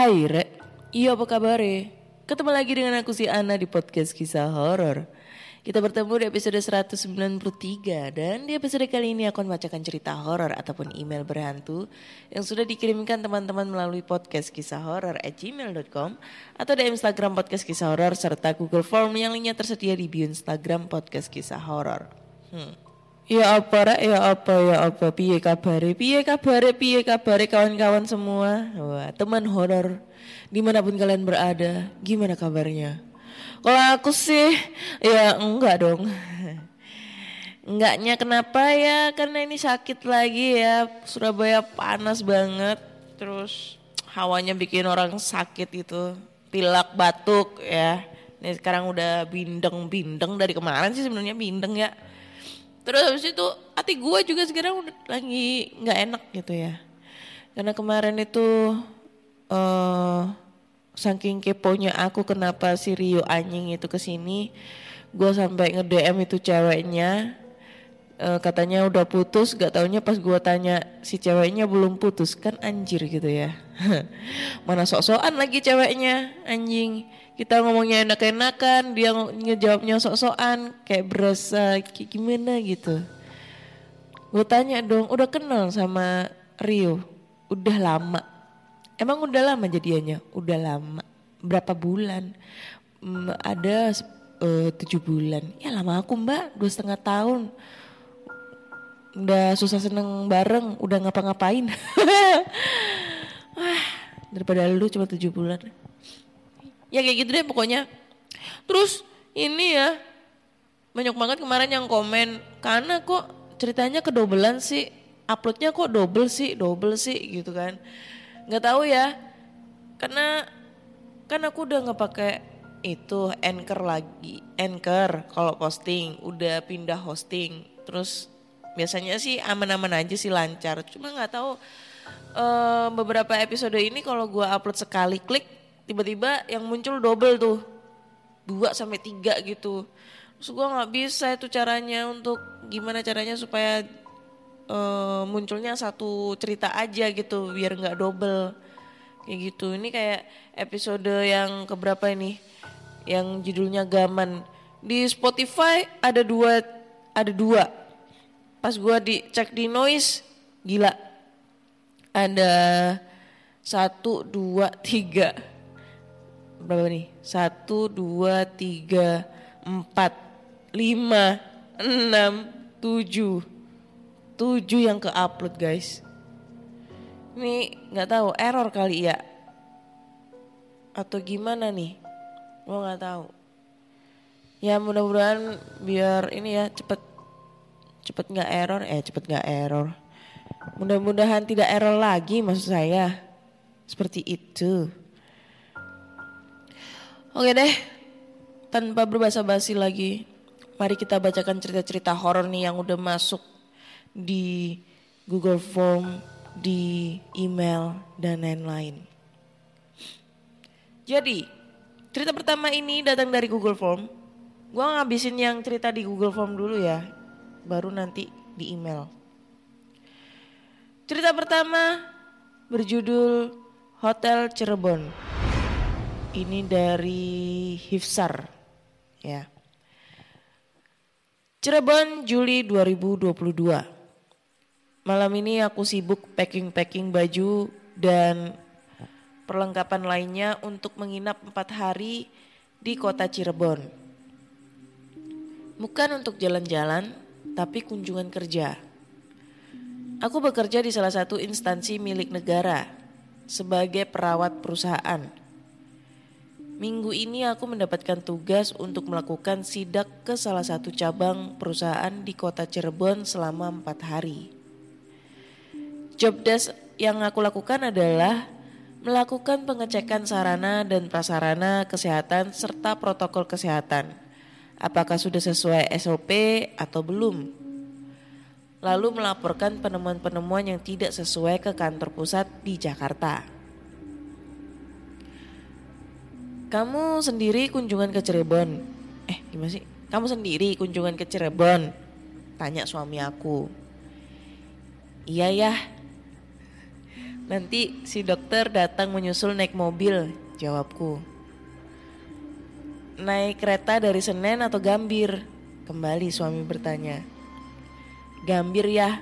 Hai Re, iya apa kabar Ketemu lagi dengan aku si Ana di podcast kisah horor. Kita bertemu di episode 193 dan di episode kali ini aku akan membacakan cerita horor ataupun email berhantu yang sudah dikirimkan teman-teman melalui podcast kisah horor at gmail.com atau di Instagram podcast kisah horor serta Google Form yang linknya tersedia di bio Instagram podcast kisah horor. Hmm. Ya apa rek, ya apa, ya apa, piye kabare, piye kabare, piye kabare kawan-kawan semua. Wah, teman horor di mana pun kalian berada, gimana kabarnya? Kalau aku sih, ya enggak dong. Enggaknya kenapa ya, karena ini sakit lagi ya, Surabaya panas banget, terus hawanya bikin orang sakit itu, pilak batuk ya. Ini sekarang udah bindeng-bindeng dari kemarin sih sebenarnya bindeng ya. Terus habis itu hati gue juga sekarang lagi nggak enak gitu ya. Karena kemarin itu eh saking keponya aku kenapa si Rio anjing itu ke sini, gue sampai nge DM itu ceweknya. Eh, katanya udah putus, gak taunya pas gue tanya si ceweknya belum putus kan anjir gitu ya. Mana sok-sokan lagi ceweknya anjing. Kita ngomongnya enak-enakan, dia ng- ngejawabnya sok-sokan kayak berasa kayak gimana gitu. Gue tanya dong, udah kenal sama Rio? Udah lama. Emang udah lama jadiannya? Udah lama. Berapa bulan? Hmm, ada eh, tujuh bulan. Ya lama aku mbak, dua setengah tahun. Udah susah seneng bareng, udah ngapa-ngapain. Daripada lu cuma tujuh bulan. Ya kayak gitu deh pokoknya. Terus ini ya, banyak banget kemarin yang komen karena kok ceritanya kedobelan sih? Uploadnya kok double sih double sih gitu kan. Nggak tahu ya karena kan aku udah nggak pakai itu anchor lagi anchor kalau posting udah pindah hosting. Terus biasanya sih aman-aman aja sih lancar. Cuma nggak tahu eh, beberapa episode ini kalau gua upload sekali klik tiba-tiba yang muncul double tuh. Dua sampai tiga gitu. Terus gue nggak bisa itu caranya untuk gimana caranya supaya eh, munculnya satu cerita aja gitu biar nggak double. Kayak gitu. Ini kayak episode yang keberapa ini? Yang judulnya gaman. Di Spotify ada dua ada dua. Pas gue dicek di noise gila. Ada satu dua tiga berapa nih? Satu, dua, tiga, empat, lima, enam, tujuh. Tujuh yang ke-upload guys. Ini nggak tahu error kali ya. Atau gimana nih? Gue nggak tahu. Ya mudah-mudahan biar ini ya cepet cepet nggak error, eh cepet nggak error. Mudah-mudahan tidak error lagi maksud saya. Seperti itu. Oke deh, tanpa berbasa-basi lagi, mari kita bacakan cerita-cerita horor nih yang udah masuk di Google Form, di email, dan lain-lain. Jadi, cerita pertama ini datang dari Google Form. Gua ngabisin yang cerita di Google Form dulu ya, baru nanti di email. Cerita pertama berjudul Hotel Cirebon. Ini dari Hifsar ya. Cirebon Juli 2022. Malam ini aku sibuk packing-packing baju dan perlengkapan lainnya untuk menginap empat hari di kota Cirebon. Bukan untuk jalan-jalan, tapi kunjungan kerja. Aku bekerja di salah satu instansi milik negara sebagai perawat perusahaan. Minggu ini aku mendapatkan tugas untuk melakukan sidak ke salah satu cabang perusahaan di kota Cirebon selama empat hari. Job desk yang aku lakukan adalah melakukan pengecekan sarana dan prasarana kesehatan serta protokol kesehatan. Apakah sudah sesuai SOP atau belum? Lalu melaporkan penemuan-penemuan yang tidak sesuai ke kantor pusat di Jakarta. Kamu sendiri kunjungan ke Cirebon. Eh, gimana sih? Kamu sendiri kunjungan ke Cirebon. Tanya suami aku. Iya ya. Nanti si dokter datang menyusul naik mobil, jawabku. Naik kereta dari Senen atau Gambir? Kembali suami bertanya. Gambir ya.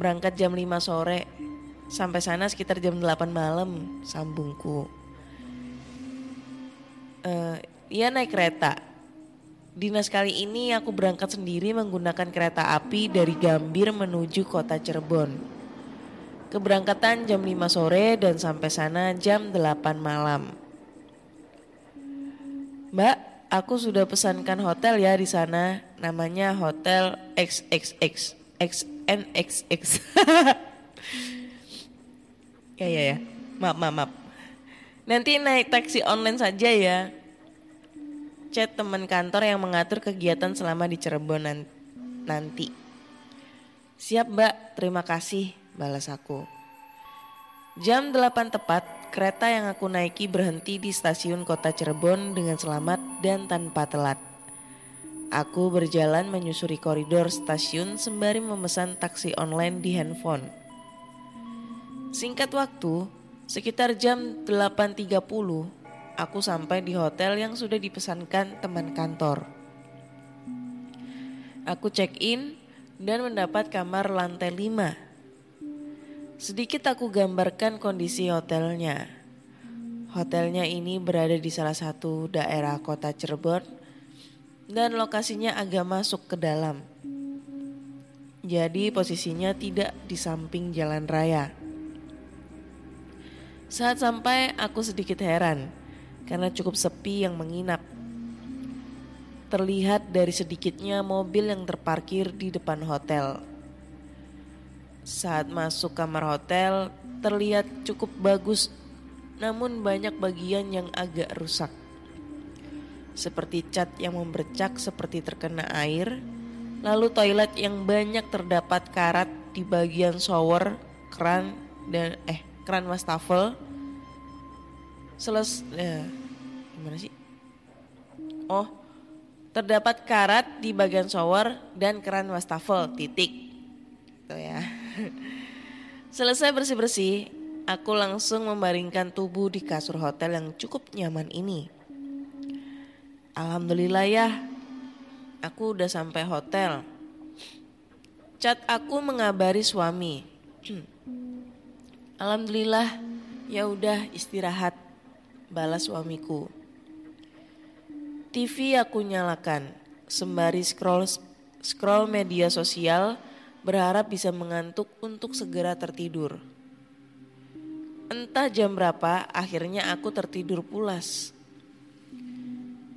Berangkat jam 5 sore. Sampai sana sekitar jam 8 malam, sambungku uh, ia naik kereta. Dinas kali ini aku berangkat sendiri menggunakan kereta api dari Gambir menuju kota Cirebon. Keberangkatan jam 5 sore dan sampai sana jam 8 malam. Mbak, aku sudah pesankan hotel ya di sana. Namanya Hotel XXX. XNXX. ya ya ya. Maaf maaf maaf. Nanti naik taksi online saja ya. Chat teman kantor yang mengatur kegiatan selama di Cirebon nanti. Siap mbak, terima kasih, balas aku. Jam 8 tepat, kereta yang aku naiki berhenti di stasiun kota Cirebon dengan selamat dan tanpa telat. Aku berjalan menyusuri koridor stasiun sembari memesan taksi online di handphone. Singkat waktu, Sekitar jam 8.30, aku sampai di hotel yang sudah dipesankan teman kantor. Aku check-in dan mendapat kamar lantai 5. Sedikit aku gambarkan kondisi hotelnya. Hotelnya ini berada di salah satu daerah kota Cirebon dan lokasinya agak masuk ke dalam. Jadi posisinya tidak di samping jalan raya. Saat sampai aku sedikit heran karena cukup sepi yang menginap. Terlihat dari sedikitnya mobil yang terparkir di depan hotel. Saat masuk kamar hotel terlihat cukup bagus namun banyak bagian yang agak rusak. Seperti cat yang membercak seperti terkena air, lalu toilet yang banyak terdapat karat di bagian shower, keran dan eh keran wastafel. Seles ya, gimana sih? Oh terdapat karat di bagian shower dan keran wastafel titik. Itu ya. Selesai bersih bersih aku langsung membaringkan tubuh di kasur hotel yang cukup nyaman ini. Alhamdulillah ya aku udah sampai hotel. Cat aku mengabari suami. Alhamdulillah, ya udah istirahat, balas suamiku. TV aku nyalakan, sembari scroll scroll media sosial, berharap bisa mengantuk untuk segera tertidur. Entah jam berapa, akhirnya aku tertidur pulas.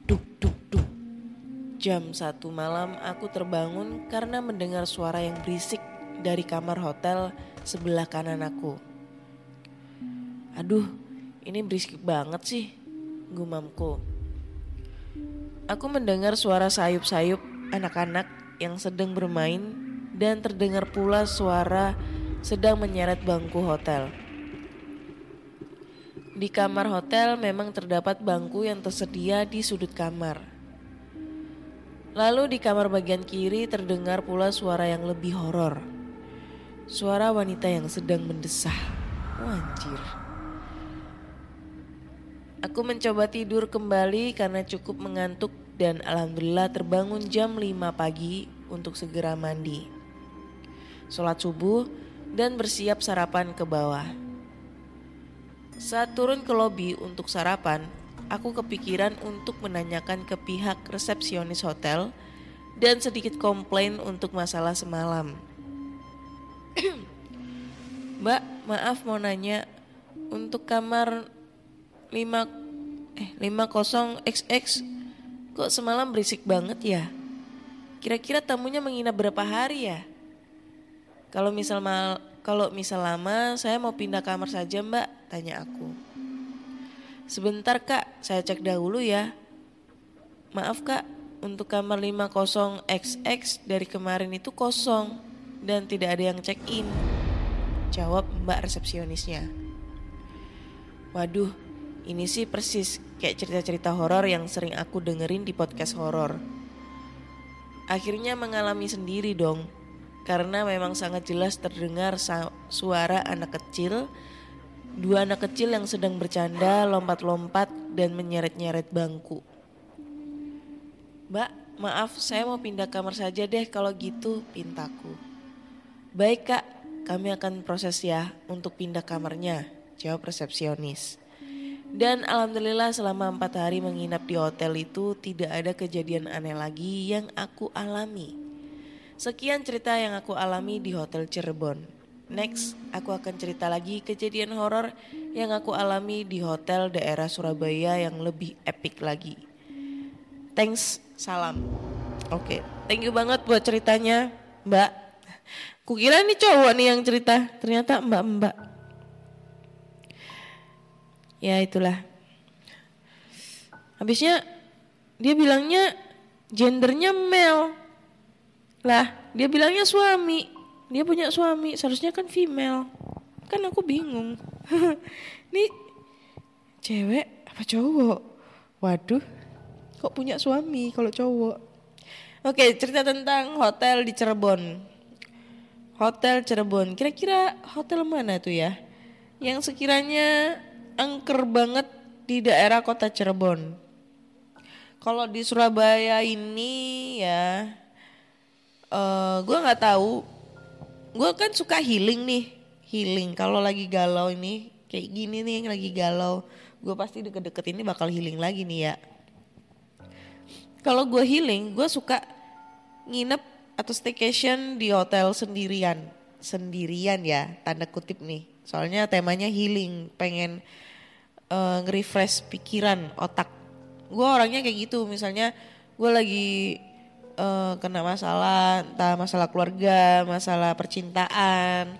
Duk duk duk. Jam satu malam aku terbangun karena mendengar suara yang berisik dari kamar hotel sebelah kanan aku. Aduh, ini berisik banget sih, gumamku. Aku mendengar suara sayup-sayup anak-anak yang sedang bermain dan terdengar pula suara sedang menyeret bangku hotel. Di kamar hotel memang terdapat bangku yang tersedia di sudut kamar. Lalu di kamar bagian kiri terdengar pula suara yang lebih horor. Suara wanita yang sedang mendesah. Wanjir. Aku mencoba tidur kembali karena cukup mengantuk dan alhamdulillah terbangun jam 5 pagi untuk segera mandi. Sholat subuh dan bersiap sarapan ke bawah. Saat turun ke lobi untuk sarapan, aku kepikiran untuk menanyakan ke pihak resepsionis hotel dan sedikit komplain untuk masalah semalam. Mbak, maaf mau nanya untuk kamar 5 eh 50XX kok semalam berisik banget ya? Kira-kira tamunya menginap berapa hari ya? Kalau misal mal kalau misal lama, saya mau pindah kamar saja mbak, tanya aku. Sebentar kak, saya cek dahulu ya. Maaf kak, untuk kamar 50XX dari kemarin itu kosong dan tidak ada yang check in. Jawab mbak resepsionisnya. Waduh, ini sih persis kayak cerita-cerita horor yang sering aku dengerin di podcast horor. Akhirnya mengalami sendiri dong karena memang sangat jelas terdengar suara anak kecil, dua anak kecil yang sedang bercanda, lompat-lompat dan menyeret-nyeret bangku. Mbak, maaf saya mau pindah kamar saja deh kalau gitu, pintaku. Baik kak, kami akan proses ya untuk pindah kamarnya, jawab resepsionis. Dan alhamdulillah selama empat hari menginap di hotel itu tidak ada kejadian aneh lagi yang aku alami. Sekian cerita yang aku alami di Hotel Cirebon. Next, aku akan cerita lagi kejadian horor yang aku alami di hotel daerah Surabaya yang lebih epic lagi. Thanks, salam. Oke, okay. thank you banget buat ceritanya, Mbak. Kukira ini cowok nih yang cerita, ternyata Mbak-mbak. Ya itulah. Habisnya dia bilangnya gendernya male. Lah, dia bilangnya suami. Dia punya suami, seharusnya kan female. Kan aku bingung. Ini cewek apa cowok? Waduh, kok punya suami kalau cowok? Oke, cerita tentang hotel di Cirebon. Hotel Cirebon. Kira-kira hotel mana tuh ya? Yang sekiranya angker banget di daerah kota Cirebon. Kalau di Surabaya ini ya uh, eh, gue nggak tahu. Gue kan suka healing nih healing. Kalau lagi galau ini kayak gini nih lagi galau gue pasti deket-deket ini bakal healing lagi nih ya. Kalau gue healing gue suka nginep atau staycation di hotel sendirian. Sendirian ya tanda kutip nih. Soalnya temanya healing pengen uh, nge-refresh pikiran otak gue orangnya kayak gitu misalnya gue lagi uh, kena masalah, entah masalah keluarga, masalah percintaan,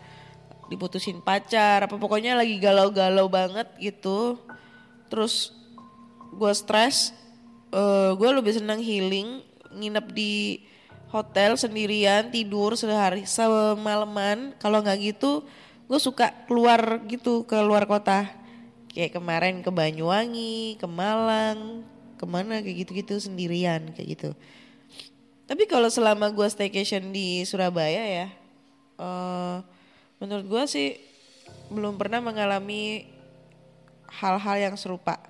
diputusin pacar, apa pokoknya lagi galau-galau banget gitu. Terus gue stres, uh, gue lebih senang healing, nginep di hotel sendirian, tidur sehari semalaman. Kalau nggak gitu, gue suka keluar gitu ke luar kota. Kayak kemarin ke Banyuwangi, ke Malang, ke mana kayak gitu-gitu sendirian kayak gitu. Tapi kalau selama gue staycation di Surabaya ya, uh, menurut gue sih belum pernah mengalami hal-hal yang serupa.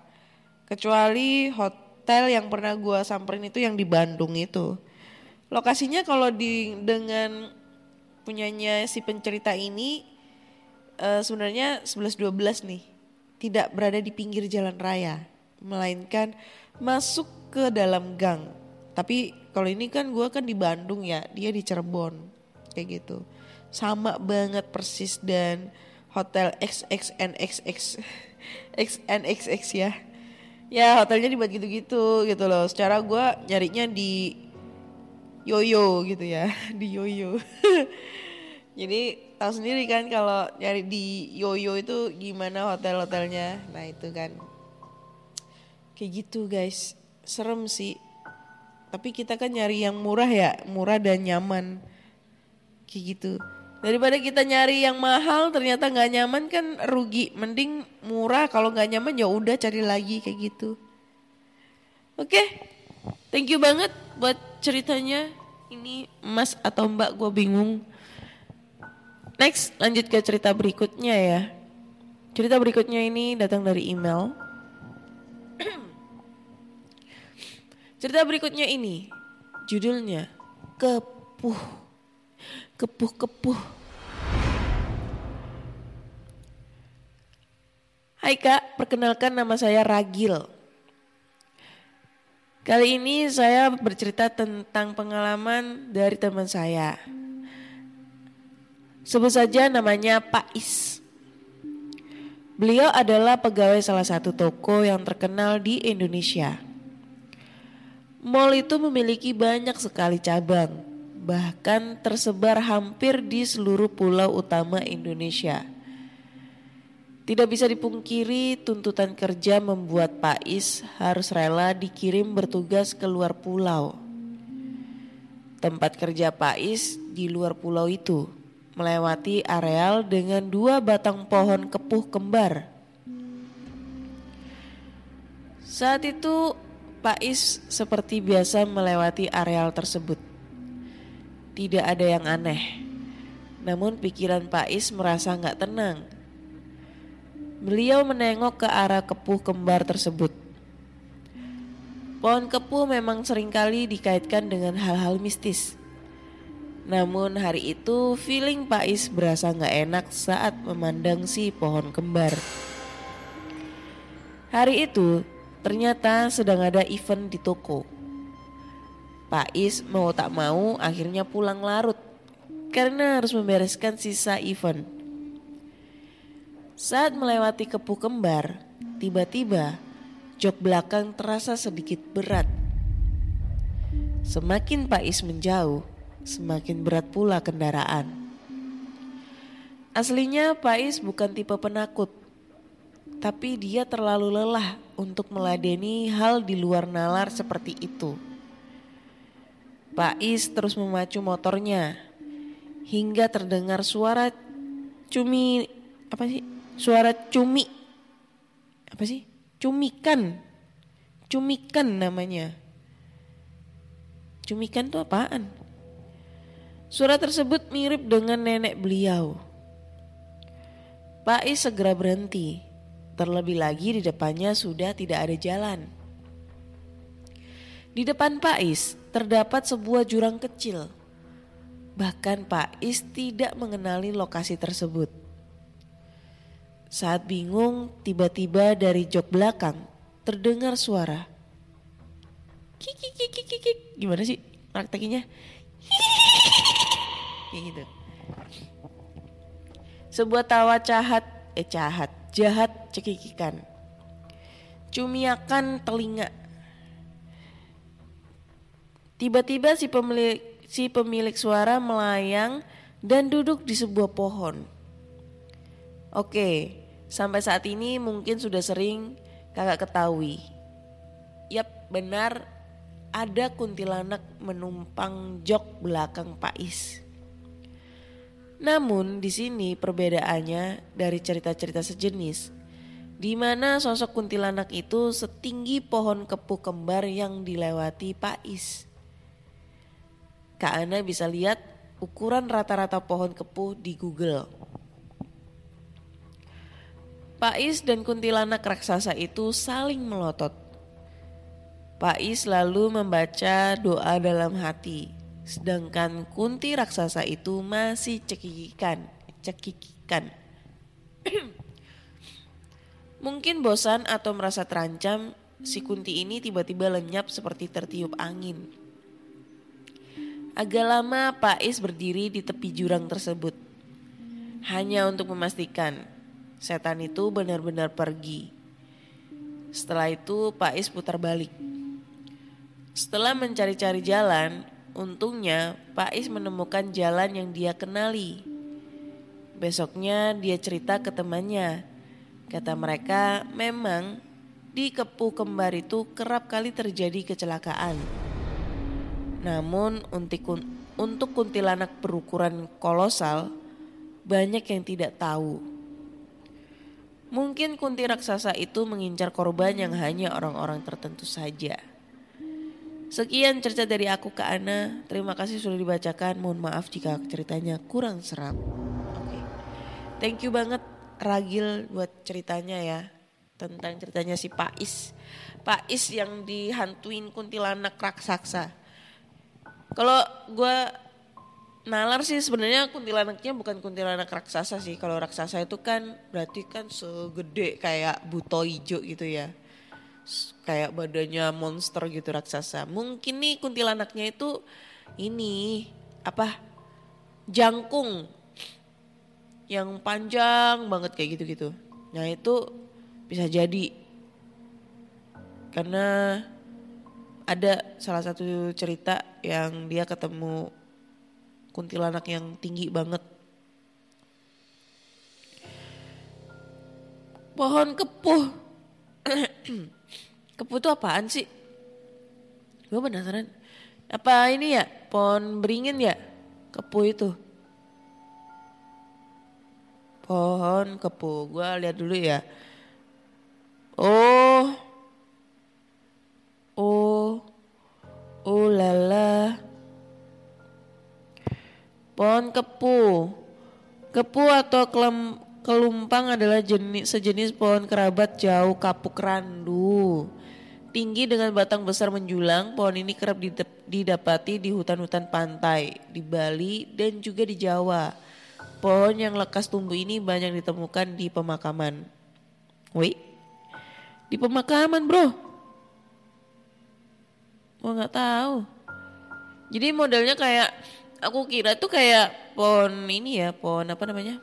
Kecuali hotel yang pernah gue samperin itu yang di Bandung itu. Lokasinya kalau di dengan punyanya si pencerita ini uh, sebenarnya 11-12 nih. Tidak berada di pinggir jalan raya, melainkan masuk ke dalam gang. Tapi kalau ini kan gue kan di Bandung ya, dia di Cirebon kayak gitu. Sama banget persis dan hotel XXNXX XNXX ya. Ya hotelnya dibuat gitu-gitu gitu loh. Secara gue nyarinya di Yoyo gitu ya, di Yoyo. Jadi tahu sendiri kan kalau nyari di Yoyo itu gimana hotel-hotelnya. Nah itu kan kayak gitu guys. Serem sih tapi kita kan nyari yang murah ya, murah dan nyaman. Kayak gitu. Daripada kita nyari yang mahal ternyata nggak nyaman kan rugi. Mending murah kalau nggak nyaman ya udah cari lagi kayak gitu. Oke, okay. thank you banget buat ceritanya. Ini Mas atau Mbak gue bingung. Next lanjut ke cerita berikutnya ya. Cerita berikutnya ini datang dari email. Cerita berikutnya ini judulnya Kepuh. Kepuh-kepuh. Hai Kak, perkenalkan nama saya Ragil. Kali ini saya bercerita tentang pengalaman dari teman saya. Sebut saja namanya Pak Is. Beliau adalah pegawai salah satu toko yang terkenal di Indonesia. Mall itu memiliki banyak sekali cabang, bahkan tersebar hampir di seluruh pulau utama Indonesia. Tidak bisa dipungkiri tuntutan kerja membuat Pak Is harus rela dikirim bertugas ke luar pulau. Tempat kerja Pak Is di luar pulau itu melewati areal dengan dua batang pohon kepuh kembar. Saat itu Pak Is seperti biasa melewati areal tersebut. Tidak ada yang aneh. Namun pikiran Pak Is merasa nggak tenang Beliau menengok ke arah kepuh kembar tersebut. Pohon kepuh memang sering kali dikaitkan dengan hal-hal mistis. Namun hari itu feeling Pak Is berasa nggak enak saat memandang si pohon kembar. Hari itu ternyata sedang ada event di toko. Pak Is mau tak mau akhirnya pulang larut karena harus membereskan sisa event. Saat melewati kepu kembar, tiba-tiba jok belakang terasa sedikit berat. Semakin Pak Is menjauh, semakin berat pula kendaraan. Aslinya Pak Is bukan tipe penakut, tapi dia terlalu lelah untuk meladeni hal di luar nalar seperti itu. Pak Is terus memacu motornya hingga terdengar suara cumi apa sih? Suara cumi. Apa sih? Cumikan. Cumikan namanya. Cumikan itu apaan suara tersebut mirip dengan nenek beliau Pak Is segera berhenti terlebih lagi di depannya sudah tidak ada jalan di depan Pak Is terdapat sebuah jurang kecil bahkan Pak Is tidak mengenali lokasi tersebut saat bingung, tiba-tiba dari jok belakang terdengar suara. Kiki kiki kiki. Gimana sih prakteknya? Kayak gitu. Sebuah tawa cahat, eh cahat, jahat cekikikan. Cumiakan telinga. Tiba-tiba si pemilik si pemilik suara melayang dan duduk di sebuah pohon. Oke, sampai saat ini mungkin sudah sering kakak ketahui. Yap, benar ada kuntilanak menumpang jok belakang Pais. Namun di sini perbedaannya dari cerita-cerita sejenis, di mana sosok kuntilanak itu setinggi pohon kepu kembar yang dilewati Pais. Kak Ana bisa lihat ukuran rata-rata pohon kepuh di Google. Pais dan kuntilanak raksasa itu saling melotot. Pais lalu membaca doa dalam hati, sedangkan kunti raksasa itu masih cekikikan, cekikikan. Mungkin bosan atau merasa terancam, si kunti ini tiba-tiba lenyap seperti tertiup angin. Agak lama Pais berdiri di tepi jurang tersebut. Hanya untuk memastikan setan itu benar-benar pergi. Setelah itu Pak Is putar balik. Setelah mencari-cari jalan, untungnya Pak Is menemukan jalan yang dia kenali. Besoknya dia cerita ke temannya. Kata mereka memang di kepu kembar itu kerap kali terjadi kecelakaan. Namun untuk kuntilanak berukuran kolosal banyak yang tidak tahu Mungkin kunti raksasa itu mengincar korban yang hanya orang-orang tertentu saja. Sekian cerita dari aku ke Ana. Terima kasih sudah dibacakan. Mohon maaf jika ceritanya kurang serap. Oke. Thank you banget Ragil buat ceritanya ya. Tentang ceritanya si Pais. Pais yang dihantuin kuntilanak raksasa. Kalau gue nalar sih sebenarnya kuntilanaknya bukan kuntilanak raksasa sih. Kalau raksasa itu kan berarti kan segede kayak buto hijau gitu ya. Kayak badannya monster gitu raksasa. Mungkin nih kuntilanaknya itu ini apa? Jangkung yang panjang banget kayak gitu-gitu. Nah itu bisa jadi karena ada salah satu cerita yang dia ketemu kuntilanak yang tinggi banget. Pohon kepuh. kepuh itu apaan sih? Gue penasaran. Apa ini ya? Pohon beringin ya? Kepuh itu. Pohon kepuh. Gue lihat dulu ya. Oh. Oh. Oh lala. Pohon kepuh. Kepuh atau kelem, kelumpang adalah jenis sejenis pohon kerabat jauh kapuk randu. Tinggi dengan batang besar menjulang, pohon ini kerap didap- didapati di hutan-hutan pantai, di Bali dan juga di Jawa. Pohon yang lekas tumbuh ini banyak ditemukan di pemakaman. Wih, di pemakaman bro? Gua nggak tahu. Jadi modelnya kayak aku kira tuh kayak pohon ini ya, pohon apa namanya?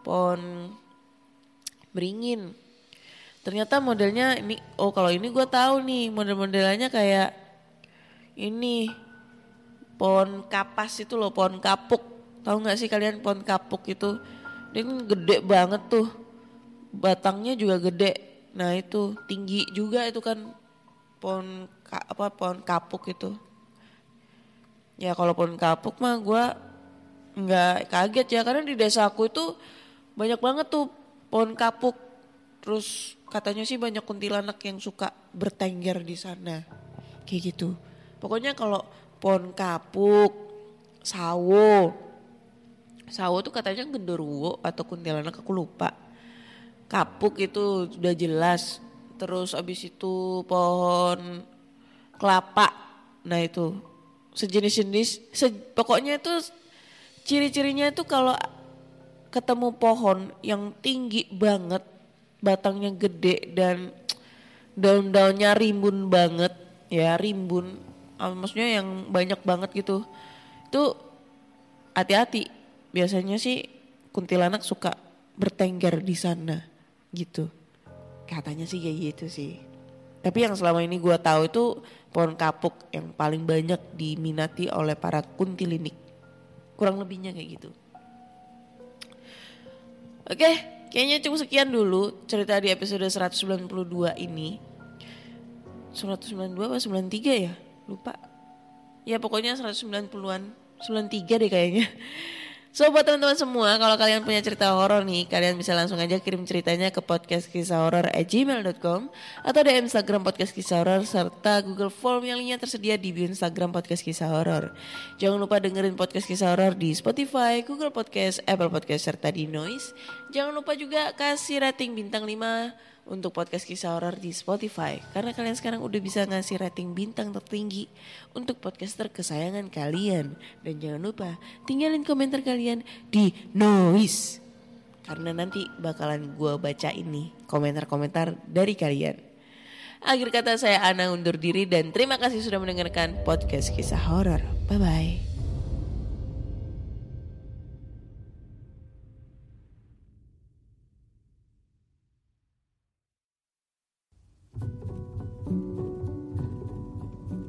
Pohon beringin. Ternyata modelnya ini, oh kalau ini gue tahu nih model-modelannya kayak ini pohon kapas itu loh, pohon kapuk. Tahu nggak sih kalian pohon kapuk itu? Dia kan gede banget tuh, batangnya juga gede. Nah itu tinggi juga itu kan pohon apa pohon kapuk itu. Ya kalau pohon kapuk mah gue nggak kaget ya karena di desa aku itu banyak banget tuh pohon kapuk. Terus katanya sih banyak kuntilanak yang suka bertengger di sana. Kayak gitu. Pokoknya kalau pohon kapuk, sawo. Sawo tuh katanya genderuwo atau kuntilanak aku lupa. Kapuk itu sudah jelas. Terus abis itu pohon kelapa. Nah itu sejenis-jenis. se- pokoknya itu ciri-cirinya itu kalau ketemu pohon yang tinggi banget, batangnya gede dan daun-daunnya rimbun banget, ya rimbun, ah, maksudnya yang banyak banget gitu. Itu hati-hati. Biasanya sih kuntilanak suka bertengger di sana gitu. Katanya sih kayak gitu sih. Tapi yang selama ini gua tahu itu pohon kapuk yang paling banyak diminati oleh para kuntilinik. Kurang lebihnya kayak gitu. Oke, kayaknya cukup sekian dulu cerita di episode 192 ini. 192 apa 93 ya? Lupa. Ya pokoknya 190-an. 93 deh kayaknya. So buat teman-teman semua, kalau kalian punya cerita horor nih, kalian bisa langsung aja kirim ceritanya ke podcast kisah horor gmail.com atau di Instagram podcast kisah horor serta Google Form yang linknya tersedia di bio Instagram podcast kisah horor. Jangan lupa dengerin podcast kisah horor di Spotify, Google Podcast, Apple Podcast serta di Noise. Jangan lupa juga kasih rating bintang 5 untuk podcast kisah horor di Spotify karena kalian sekarang udah bisa ngasih rating bintang tertinggi untuk podcaster kesayangan kalian dan jangan lupa tinggalin komentar kalian di Noise karena nanti bakalan gua baca ini komentar-komentar dari kalian. Akhir kata saya Ana undur diri dan terima kasih sudah mendengarkan podcast kisah horor. Bye bye.